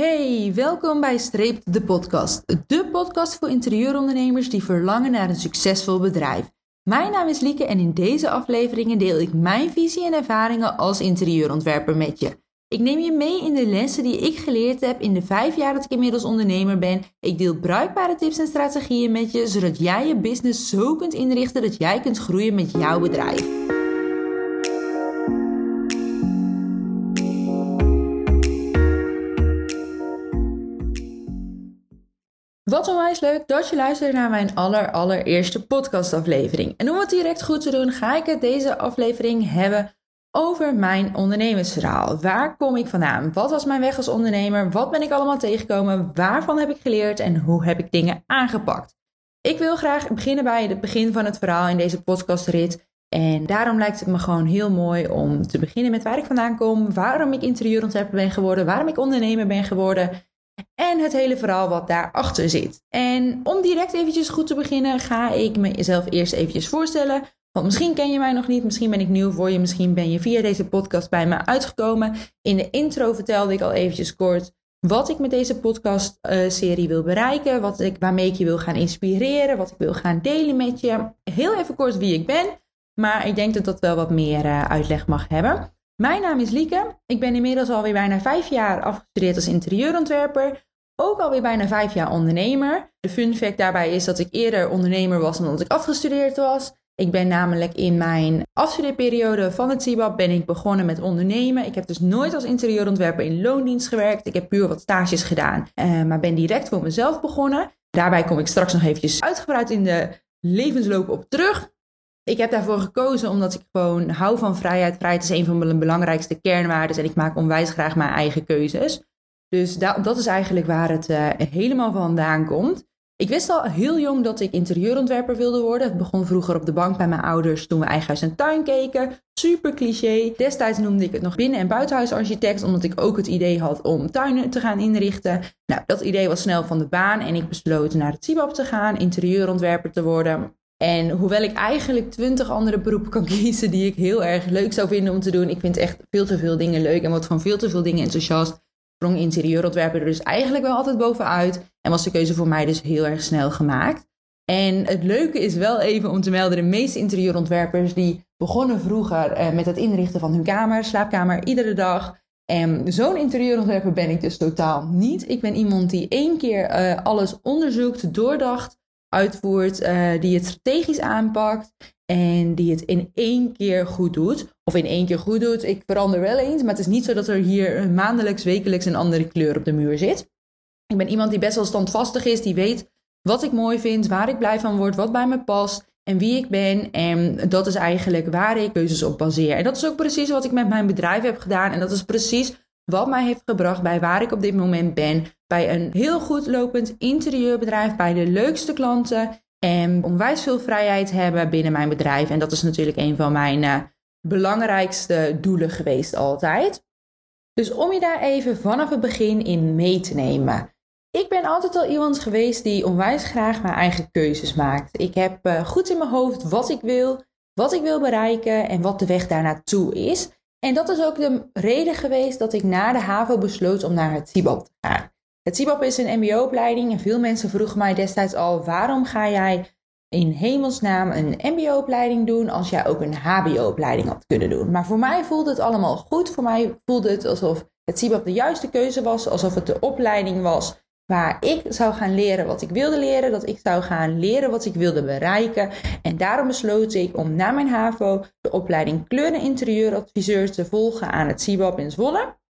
Hey, welkom bij Streep de podcast. De podcast voor interieurondernemers die verlangen naar een succesvol bedrijf. Mijn naam is Lieke en in deze afleveringen deel ik mijn visie en ervaringen als interieurontwerper met je. Ik neem je mee in de lessen die ik geleerd heb in de vijf jaar dat ik inmiddels ondernemer ben. Ik deel bruikbare tips en strategieën met je, zodat jij je business zo kunt inrichten dat jij kunt groeien met jouw bedrijf. Wat onwijs leuk dat je luistert naar mijn aller, allereerste podcastaflevering. En om het direct goed te doen, ga ik het deze aflevering hebben over mijn ondernemersverhaal. Waar kom ik vandaan? Wat was mijn weg als ondernemer? Wat ben ik allemaal tegengekomen? Waarvan heb ik geleerd? En hoe heb ik dingen aangepakt? Ik wil graag beginnen bij het begin van het verhaal in deze podcastrit. En daarom lijkt het me gewoon heel mooi om te beginnen met waar ik vandaan kom, waarom ik interieurontwerper ben geworden, waarom ik ondernemer ben geworden en het hele verhaal wat daarachter zit. En om direct eventjes goed te beginnen, ga ik mezelf eerst eventjes voorstellen. Want misschien ken je mij nog niet, misschien ben ik nieuw voor je, misschien ben je via deze podcast bij me uitgekomen. In de intro vertelde ik al eventjes kort wat ik met deze podcast-serie wil bereiken, wat ik, waarmee ik je wil gaan inspireren, wat ik wil gaan delen met je. Heel even kort wie ik ben, maar ik denk dat dat wel wat meer uh, uitleg mag hebben. Mijn naam is Lieke. Ik ben inmiddels alweer bijna vijf jaar afgestudeerd als interieurontwerper. Ook alweer bijna vijf jaar ondernemer. De fun fact daarbij is dat ik eerder ondernemer was dan dat ik afgestudeerd was. Ik ben namelijk in mijn afstudeerperiode van het CIBAB ben ik begonnen met ondernemen. Ik heb dus nooit als interieurontwerper in loondienst gewerkt. Ik heb puur wat stages gedaan, eh, maar ben direct voor mezelf begonnen. Daarbij kom ik straks nog eventjes uitgebreid in de levensloop op terug. Ik heb daarvoor gekozen omdat ik gewoon hou van vrijheid. Vrijheid is een van mijn belangrijkste kernwaarden en ik maak onwijs graag mijn eigen keuzes. Dus dat, dat is eigenlijk waar het uh, helemaal vandaan komt. Ik wist al heel jong dat ik interieurontwerper wilde worden. Het begon vroeger op de bank bij mijn ouders toen we eigen huis en tuin keken. Super cliché. Destijds noemde ik het nog binnen- en buitenhuisarchitect, omdat ik ook het idee had om tuinen te gaan inrichten. Nou, dat idee was snel van de baan en ik besloot naar het CIBAP te gaan, interieurontwerper te worden. En hoewel ik eigenlijk twintig andere beroepen kan kiezen die ik heel erg leuk zou vinden om te doen, ik vind echt veel te veel dingen leuk en word van veel te veel dingen enthousiast, sprong interieurontwerper er dus eigenlijk wel altijd bovenuit en was de keuze voor mij dus heel erg snel gemaakt. En het leuke is wel even om te melden, de meeste interieurontwerpers die begonnen vroeger eh, met het inrichten van hun kamer, slaapkamer, iedere dag. En zo'n interieurontwerper ben ik dus totaal niet. Ik ben iemand die één keer uh, alles onderzoekt, doordacht, uitvoert, uh, die het strategisch aanpakt en die het in één keer goed doet. Of in één keer goed doet, ik verander wel eens, maar het is niet zo dat er hier maandelijks, wekelijks een andere kleur op de muur zit. Ik ben iemand die best wel standvastig is, die weet wat ik mooi vind, waar ik blij van word, wat bij me past en wie ik ben. En dat is eigenlijk waar ik keuzes op baseer. En dat is ook precies wat ik met mijn bedrijf heb gedaan. En dat is precies wat mij heeft gebracht bij waar ik op dit moment ben. Bij een heel goed lopend interieurbedrijf, bij de leukste klanten. En onwijs veel vrijheid hebben binnen mijn bedrijf. En dat is natuurlijk een van mijn uh, belangrijkste doelen geweest altijd. Dus om je daar even vanaf het begin in mee te nemen. Ik ben altijd al iemand geweest die onwijs graag mijn eigen keuzes maakt. Ik heb uh, goed in mijn hoofd wat ik wil, wat ik wil bereiken en wat de weg daar naartoe is. En dat is ook de reden geweest dat ik na de HAVO besloot om naar het CIBAP te gaan. Het CIBAP is een mbo-opleiding en veel mensen vroegen mij destijds al... waarom ga jij in hemelsnaam een mbo-opleiding doen als jij ook een hbo-opleiding had kunnen doen? Maar voor mij voelde het allemaal goed. Voor mij voelde het alsof het CIBAP de juiste keuze was. Alsof het de opleiding was waar ik zou gaan leren wat ik wilde leren, dat ik zou gaan leren wat ik wilde bereiken. En daarom besloot ik om na mijn HAVO de opleiding kleuren interieuradviseur te volgen aan het CIBAP in Zwolle.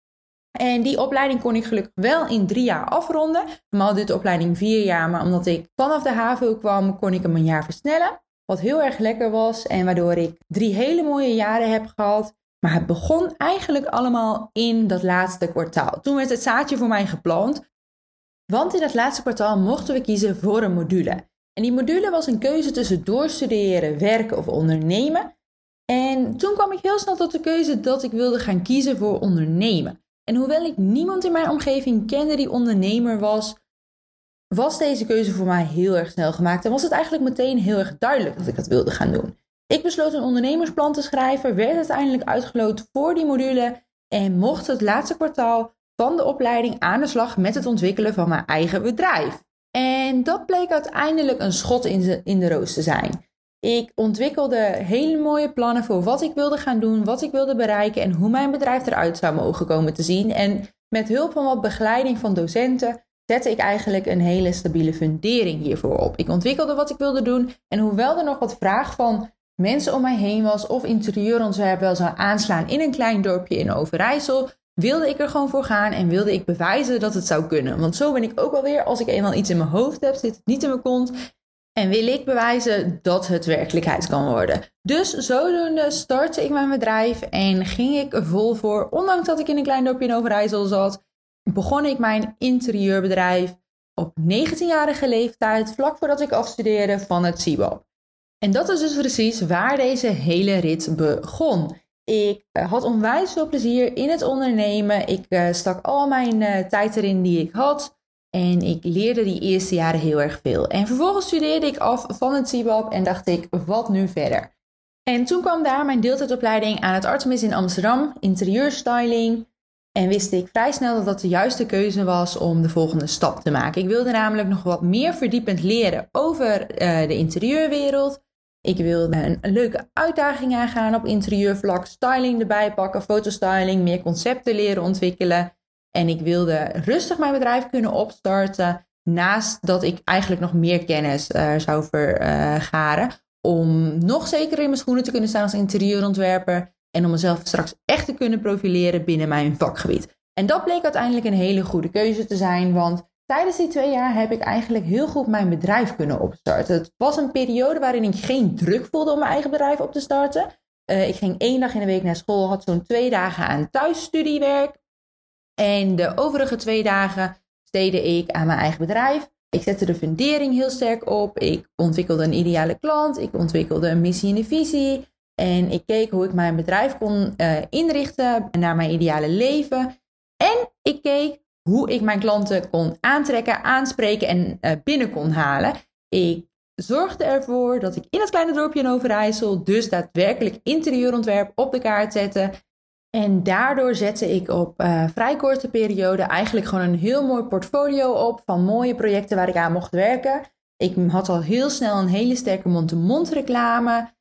En die opleiding kon ik gelukkig wel in drie jaar afronden. Normaal duurt de opleiding vier jaar, maar omdat ik vanaf de HAVO kwam, kon ik hem een jaar versnellen. Wat heel erg lekker was en waardoor ik drie hele mooie jaren heb gehad. Maar het begon eigenlijk allemaal in dat laatste kwartaal. Toen werd het zaadje voor mij geplant. Want in het laatste kwartaal mochten we kiezen voor een module. En die module was een keuze tussen doorstuderen, werken of ondernemen. En toen kwam ik heel snel tot de keuze dat ik wilde gaan kiezen voor ondernemen. En hoewel ik niemand in mijn omgeving kende die ondernemer was, was deze keuze voor mij heel erg snel gemaakt. En was het eigenlijk meteen heel erg duidelijk dat ik dat wilde gaan doen. Ik besloot een ondernemersplan te schrijven, werd uiteindelijk uitgeloot voor die module en mocht het laatste kwartaal van de opleiding aan de slag met het ontwikkelen van mijn eigen bedrijf. En dat bleek uiteindelijk een schot in de, in de roos te zijn. Ik ontwikkelde hele mooie plannen voor wat ik wilde gaan doen, wat ik wilde bereiken en hoe mijn bedrijf eruit zou mogen komen te zien. En met hulp van wat begeleiding van docenten zette ik eigenlijk een hele stabiele fundering hiervoor op. Ik ontwikkelde wat ik wilde doen en hoewel er nog wat vraag van mensen om mij heen was of interieurontwerp wel zou aanslaan in een klein dorpje in Overijssel, wilde ik er gewoon voor gaan en wilde ik bewijzen dat het zou kunnen. Want zo ben ik ook alweer, als ik eenmaal iets in mijn hoofd heb, zit het niet in mijn kont. En wil ik bewijzen dat het werkelijkheid kan worden. Dus zodoende startte ik mijn bedrijf en ging ik vol voor. Ondanks dat ik in een klein dorpje in Overijssel zat, begon ik mijn interieurbedrijf op 19-jarige leeftijd, vlak voordat ik afstudeerde van het CIBAP. En dat is dus precies waar deze hele rit begon. Ik eh, had onwijs veel plezier in het ondernemen. Ik uh, stak al mijn uh, tijd erin die ik had. En ik leerde die eerste jaren heel erg veel. En vervolgens studeerde ik af van het CIBAP en dacht ik, wat nu verder? En toen kwam daar mijn deeltijdopleiding aan het Artemis in Amsterdam, interieurstyling. En wist ik vrij snel dat dat de juiste keuze was om de volgende stap te maken. Ik wilde namelijk nog wat meer verdiepend leren over de interieurwereld. Ik wilde een, leuke uitdaging aangaan op interieurvlak, styling erbij pakken, fotostyling, meer concepten leren ontwikkelen. En ik wilde rustig mijn bedrijf kunnen opstarten, naast dat ik eigenlijk nog meer kennis uh, zou vergaren. om nog zeker in mijn schoenen te kunnen staan als interieurontwerper en om mezelf straks echt te kunnen profileren binnen mijn vakgebied. En dat bleek uiteindelijk een hele goede keuze te zijn, want Tijdens die twee jaar heb ik eigenlijk heel goed mijn bedrijf kunnen opstarten. Het was een periode waarin ik geen druk voelde om mijn eigen bedrijf op te starten. Uh, ik ging één dag in de week naar school, had zo'n twee dagen aan thuisstudiewerk. En de overige twee dagen besteedde ik aan mijn eigen bedrijf. Ik zette de fundering heel sterk op. Ik ontwikkelde een ideale klant. Ik ontwikkelde een missie en een visie. En ik keek hoe ik mijn bedrijf kon uh, inrichten naar mijn ideale leven. En ik keek hoe ik mijn klanten kon aantrekken, aanspreken en uh, binnen kon halen. Ik zorgde ervoor dat ik in het kleine dorpje in Overijssel dus daadwerkelijk interieurontwerp op de kaart zette. En daardoor zette ik op uh, vrij korte periode eigenlijk gewoon een heel mooi portfolio op van mooie projecten waar ik aan mocht werken. Ik had al heel snel een hele sterke mond-to-mond reclame.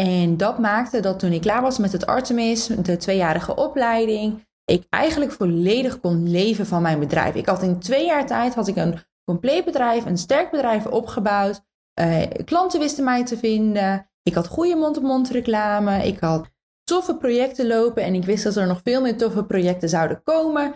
En dat maakte dat toen ik klaar was met het Artemis, de tweejarige opleiding, ik eigenlijk volledig kon leven van mijn bedrijf. Ik had in twee jaar tijd had ik een compleet bedrijf, een sterk bedrijf opgebouwd. Uh, klanten wisten mij te vinden. Ik had goede mond-op-mond reclame. Ik had toffe projecten lopen en ik wist dat er nog veel meer toffe projecten zouden komen.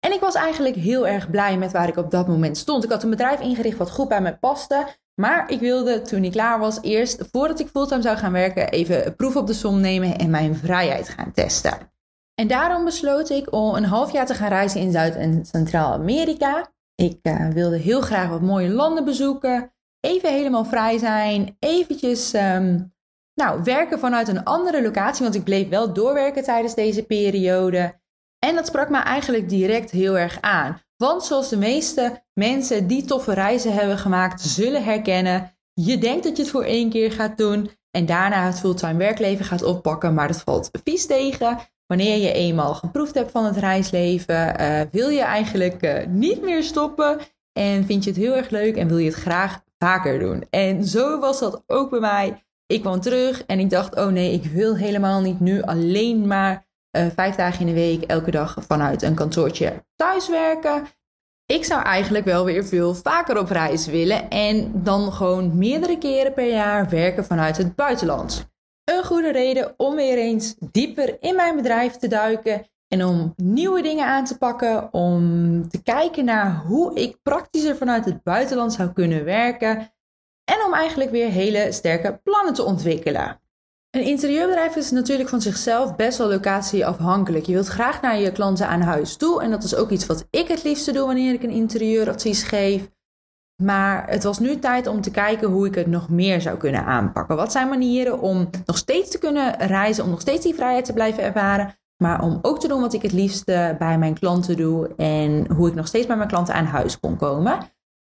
En ik was eigenlijk heel erg blij met waar ik op dat moment stond. Ik had een bedrijf ingericht wat goed bij mij paste. Maar ik wilde toen ik klaar was eerst, voordat ik fulltime zou gaan werken, even proef op de som nemen en mijn vrijheid gaan testen. En daarom besloot ik om een half jaar te gaan reizen in Zuid- en Centraal-Amerika. Ik uh, wilde heel graag wat mooie landen bezoeken. Even helemaal vrij zijn. Eventjes um, nou, werken vanuit een andere locatie. Want ik bleef wel doorwerken tijdens deze periode. En dat sprak me eigenlijk direct heel erg aan. Want zoals de meeste mensen die toffe reizen hebben gemaakt, zullen herkennen. Je denkt dat je het voor één keer gaat doen. En daarna het fulltime werkleven gaat oppakken. Maar dat valt vies tegen. Wanneer je eenmaal geproefd hebt van het reisleven, uh, wil je eigenlijk uh, niet meer stoppen en vind je het heel erg leuk en wil je het graag vaker doen. En zo was dat ook bij mij. Ik kwam terug en ik dacht, oh nee, ik wil helemaal niet nu alleen maar uh, vijf dagen in de week elke dag vanuit een kantoortje thuiswerken. Ik zou eigenlijk wel weer veel vaker op reis willen en dan gewoon meerdere keren per jaar werken vanuit het buitenland. Een goede reden om weer eens dieper in mijn bedrijf te duiken en om nieuwe dingen aan te pakken, om te kijken naar hoe ik praktischer vanuit het buitenland zou kunnen werken en om eigenlijk weer hele sterke plannen te ontwikkelen. Een interieurbedrijf is natuurlijk van zichzelf best wel locatieafhankelijk. Je wilt graag naar je klanten aan huis toe en dat is ook iets wat ik het liefste doe wanneer ik een interieuradvies geef. Maar het was nu tijd om te kijken hoe ik het nog meer zou kunnen aanpakken. Wat zijn manieren om nog steeds te kunnen reizen, om nog steeds die vrijheid te blijven ervaren, maar om ook te doen wat ik het liefste bij mijn klanten doe en hoe ik nog steeds bij mijn klanten aan huis kon komen.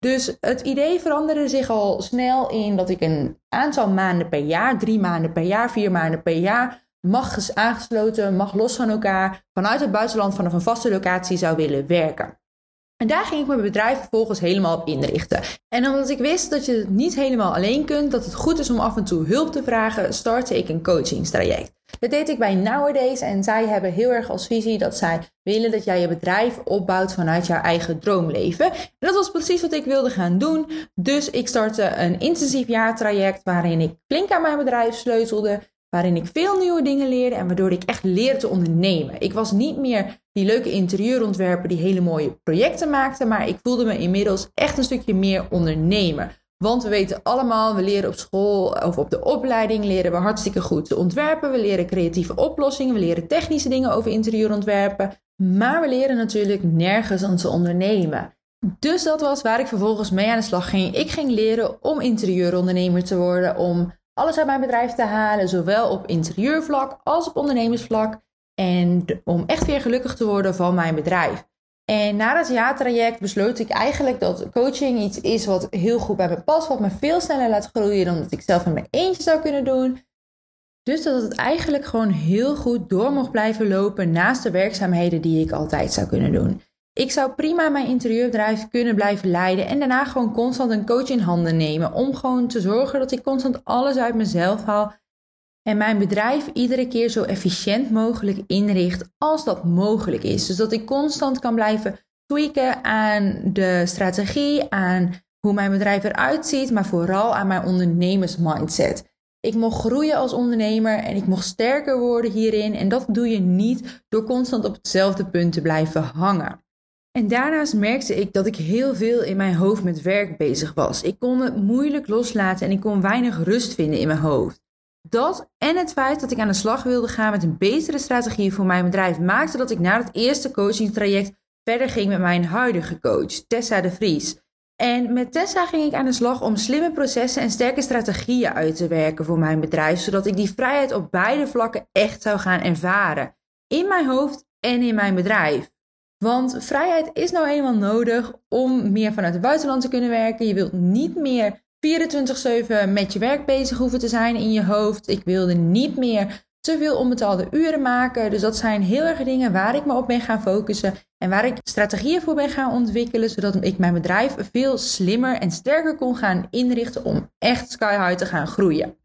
Dus het idee veranderde zich al snel in dat ik een aantal maanden per jaar, drie maanden per jaar, vier maanden per jaar, mag aangesloten, mag los van elkaar, vanuit het buitenland vanaf een vaste locatie zou willen werken. En daar ging ik mijn bedrijf vervolgens helemaal op inrichten. En omdat ik wist dat je het niet helemaal alleen kunt, dat het goed is om af en toe hulp te vragen, startte ik een coachingstraject. Dat deed ik bij Nowadays en zij hebben heel erg als visie dat zij willen dat jij je bedrijf opbouwt vanuit jouw eigen droomleven. En dat was precies wat ik wilde gaan doen. Dus ik startte een intensief jaartraject waarin ik flink aan mijn bedrijf sleutelde, waarin ik veel nieuwe dingen leerde en waardoor ik echt leerde te ondernemen. Ik was niet meer die leuke interieurontwerper die hele mooie projecten maakte, maar ik voelde me inmiddels echt een stukje meer ondernemer. Want we weten allemaal, we leren op school of op de opleiding leren we hartstikke goed te ontwerpen. We leren creatieve oplossingen, we leren technische dingen over interieurontwerpen. Maar we leren natuurlijk nergens aan te ondernemen. Dus dat was waar ik vervolgens mee aan de slag ging. Ik ging leren om interieurondernemer te worden, om alles uit mijn bedrijf te halen, zowel op interieurvlak als op ondernemersvlak. En om echt weer gelukkig te worden van mijn bedrijf. En na dat jaartraject besloot ik eigenlijk dat coaching iets is wat heel goed bij me past, wat me veel sneller laat groeien dan dat ik zelf in mijn eentje zou kunnen doen. Dus dat het eigenlijk gewoon heel goed door mocht blijven lopen naast de werkzaamheden die ik altijd zou kunnen doen. Ik zou prima mijn interieurbedrijf kunnen blijven leiden en daarna gewoon constant een coach in handen nemen om gewoon te zorgen dat ik constant alles uit mezelf haal en mijn bedrijf iedere keer zo efficiënt mogelijk inricht als dat mogelijk is. Dus dat ik constant kan blijven tweaken aan de strategie, aan hoe mijn bedrijf eruit ziet, maar vooral aan mijn ondernemersmindset. Ik mocht groeien als ondernemer en ik mocht sterker worden hierin. En dat doe je niet door constant op hetzelfde punt te blijven hangen. En daarnaast merkte ik dat ik heel veel in mijn hoofd met werk bezig was. Ik kon het moeilijk loslaten en ik kon weinig rust vinden in mijn hoofd. Dat en het feit dat ik aan de slag wilde gaan met een betere strategie voor mijn bedrijf maakte dat ik na het eerste coachingstraject verder ging met mijn huidige coach, Tessa de Vries. En met Tessa ging ik aan de slag om slimme processen en sterke strategieën uit te werken voor mijn bedrijf, zodat ik die vrijheid op beide vlakken echt zou gaan ervaren. In mijn hoofd en in mijn bedrijf. Want vrijheid is nou eenmaal nodig om meer vanuit het buitenland te kunnen werken. Je wilt niet meer 24-7 met je werk bezig hoeven te zijn in je hoofd. Ik wilde niet meer te veel onbetaalde uren maken. Dus dat zijn heel erg dingen waar ik me op ben gaan focussen. En waar ik strategieën voor ben gaan ontwikkelen. Zodat ik mijn bedrijf veel slimmer en sterker kon gaan inrichten om echt sky high te gaan groeien.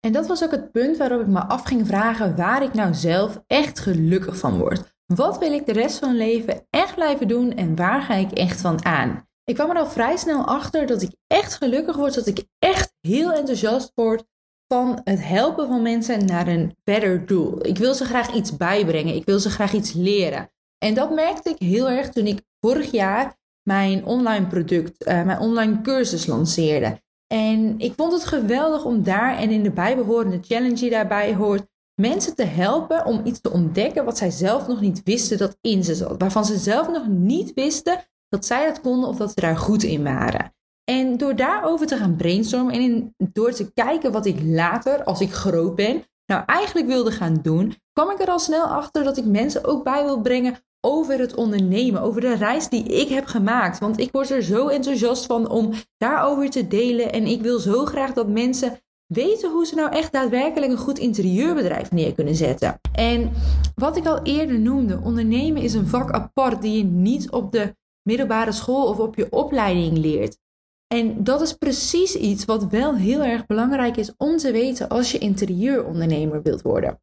En dat was ook het punt waarop ik me af ging vragen waar ik nou zelf echt gelukkig van word. Wat wil ik de rest van mijn leven echt blijven doen en waar ga ik echt van aan? Ik kwam er al vrij snel achter dat ik echt gelukkig word, dat ik echt heel enthousiast word van het helpen van mensen naar een better doel. Ik wil ze graag iets bijbrengen, ik wil ze graag iets leren. En dat merkte ik heel erg toen ik vorig jaar mijn online product, uh, mijn online cursus lanceerde. En ik vond het geweldig om daar en in de bijbehorende challenge die daarbij hoort, mensen te helpen om iets te ontdekken wat zij zelf nog niet wisten dat in ze zat. Waarvan ze zelf nog niet wisten dat zij dat konden of dat ze daar goed in waren. En door daarover te gaan brainstormen en door te kijken wat ik later, als ik groot ben, nou eigenlijk wilde gaan doen, kwam ik er al snel achter dat ik mensen ook bij wil brengen over het ondernemen, over de reis die ik heb gemaakt. Want ik word er zo enthousiast van om daarover te delen. En ik wil zo graag dat mensen weten hoe ze nou echt daadwerkelijk een goed interieurbedrijf neer kunnen zetten. En wat ik al eerder noemde, ondernemen is een vak apart die je niet op de middelbare school of op je opleiding leert. En dat is precies iets wat wel heel erg belangrijk is om te weten als je interieurondernemer wilt worden.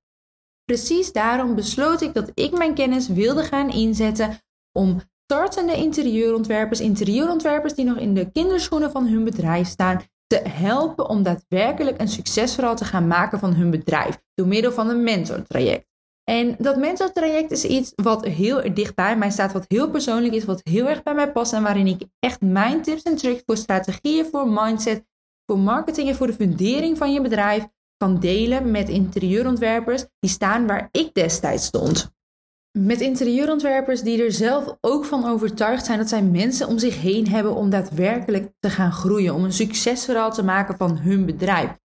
Precies daarom besloot ik dat ik mijn kennis wilde gaan inzetten om startende interieurontwerpers, interieurontwerpers die nog in de kinderschoenen van hun bedrijf staan, te helpen om daadwerkelijk een succesverhaal te gaan maken van hun bedrijf door middel van een mentortraject. En dat mentortraject is iets wat heel dicht bij mij staat, wat heel persoonlijk is, wat heel erg bij mij past en waarin ik echt mijn tips en tricks voor strategieën, voor mindset, voor marketing en voor de fundering van je bedrijf kan delen met interieurontwerpers die staan waar ik destijds stond. Met interieurontwerpers die er zelf ook van overtuigd zijn dat zij mensen om zich heen hebben om daadwerkelijk te gaan groeien, om een succesverhaal te maken van hun bedrijf.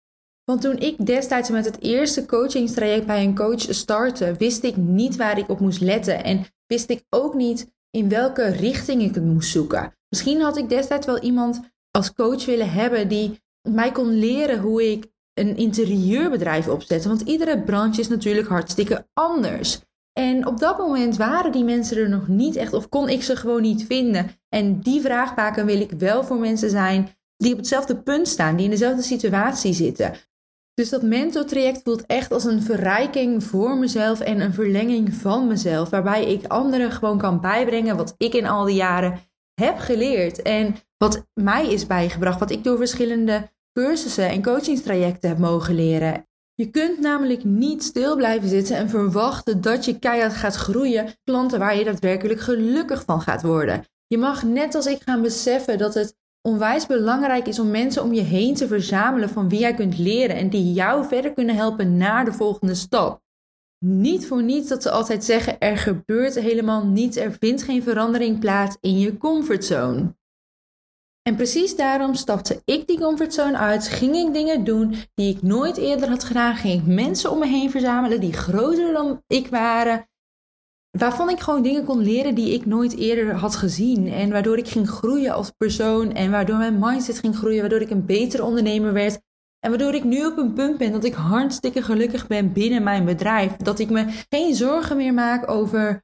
Want toen ik destijds met het eerste coachingstraject bij een coach startte, wist ik niet waar ik op moest letten en wist ik ook niet in welke richting ik het moest zoeken. Misschien had ik destijds wel iemand als coach willen hebben die mij kon leren hoe ik een interieurbedrijf opzetten? Want iedere branche is natuurlijk hartstikke anders. En op dat moment waren die mensen er nog niet echt, of kon ik ze gewoon niet vinden. En die vraagbaken wil ik wel voor mensen zijn die op hetzelfde punt staan, die in dezelfde situatie zitten. Dus dat mentortraject voelt echt als een verrijking voor mezelf en een verlenging van mezelf, waarbij ik anderen gewoon kan bijbrengen wat ik in al die jaren heb geleerd en wat mij is bijgebracht, wat ik door verschillende cursussen en coachingstrajecten heb mogen leren. Je kunt namelijk niet stil blijven zitten en verwachten dat je keihard gaat groeien, klanten waar je daadwerkelijk gelukkig van gaat worden. Je mag net als ik gaan beseffen dat het onwijs belangrijk is om mensen om je heen te verzamelen van wie jij kunt leren en die jou verder kunnen helpen naar de volgende stap. Niet voor niets dat ze altijd zeggen: er gebeurt helemaal niets, er vindt geen verandering plaats in je comfortzone. En precies daarom stapte ik die comfortzone uit, ging ik dingen doen die ik nooit eerder had gedaan, ging ik mensen om me heen verzamelen die groter dan ik waren, waarvan ik gewoon dingen kon leren die ik nooit eerder had gezien. En waardoor ik ging groeien als persoon en waardoor mijn mindset ging groeien, waardoor ik een betere ondernemer werd. En waardoor ik nu op een punt ben dat ik hartstikke gelukkig ben binnen mijn bedrijf. Dat ik me geen zorgen meer maak over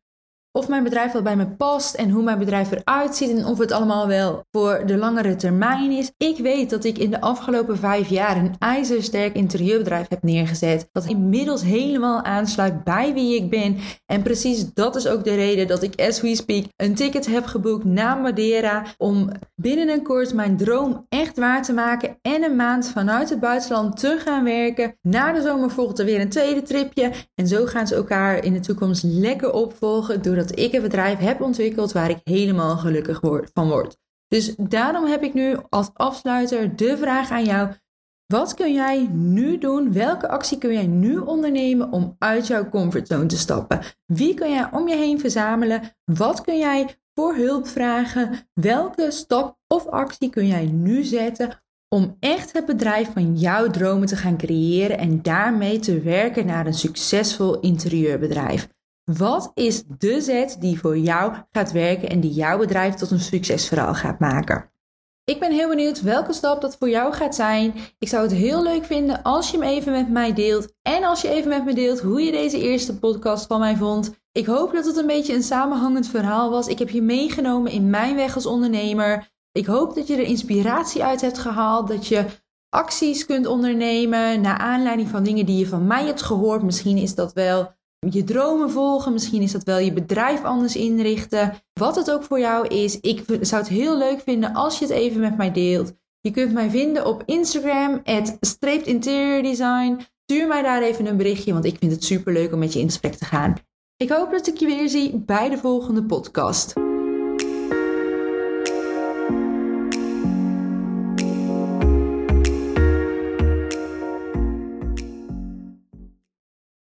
of mijn bedrijf wel bij me past en hoe mijn bedrijf eruit ziet en of het allemaal wel voor de langere termijn is. Ik weet dat ik in de afgelopen vijf jaar een ijzersterk interieurbedrijf heb neergezet. Dat inmiddels helemaal aansluit bij wie ik ben. En precies dat is ook de reden dat ik, as we speak, een ticket heb geboekt naar Madeira om binnen een kort mijn droom echt waar te maken en een maand vanuit het buitenland te gaan werken. Na de zomer volgt er weer een tweede tripje en zo gaan ze elkaar in de toekomst lekker opvolgen doordat dat ik een bedrijf heb ontwikkeld waar ik helemaal gelukkig van word. Dus daarom heb ik nu als afsluiter de vraag aan jou. Wat kun jij nu doen? Welke actie kun jij nu ondernemen om uit jouw comfortzone te stappen? Wie kun jij om je heen verzamelen? Wat kun jij voor hulp vragen? Welke stap of actie kun jij nu zetten om echt het bedrijf van jouw dromen te gaan creëren en daarmee te werken naar een succesvol interieurbedrijf? Wat is de zet die voor jou gaat werken en die jouw bedrijf tot een succesverhaal gaat maken? Ik ben heel benieuwd welke stap dat voor jou gaat zijn. Ik zou het heel leuk vinden als je hem even met mij deelt. En als je even met me deelt hoe je deze eerste podcast van mij vond. Ik hoop dat het een beetje een samenhangend verhaal was. Ik heb je meegenomen in mijn weg als ondernemer. Ik hoop dat je er inspiratie uit hebt gehaald. Dat je acties kunt ondernemen naar aanleiding van dingen die je van mij hebt gehoord. Misschien is dat wel je dromen volgen. Misschien is dat wel je bedrijf anders inrichten. Wat het ook voor jou is. Ik zou het heel leuk vinden als je het even met mij deelt. Je kunt mij vinden op Instagram, streept interior design. Stuur mij daar even een berichtje, want ik vind het super leuk om met je in gesprek te gaan. Ik hoop dat ik je weer zie bij de volgende podcast.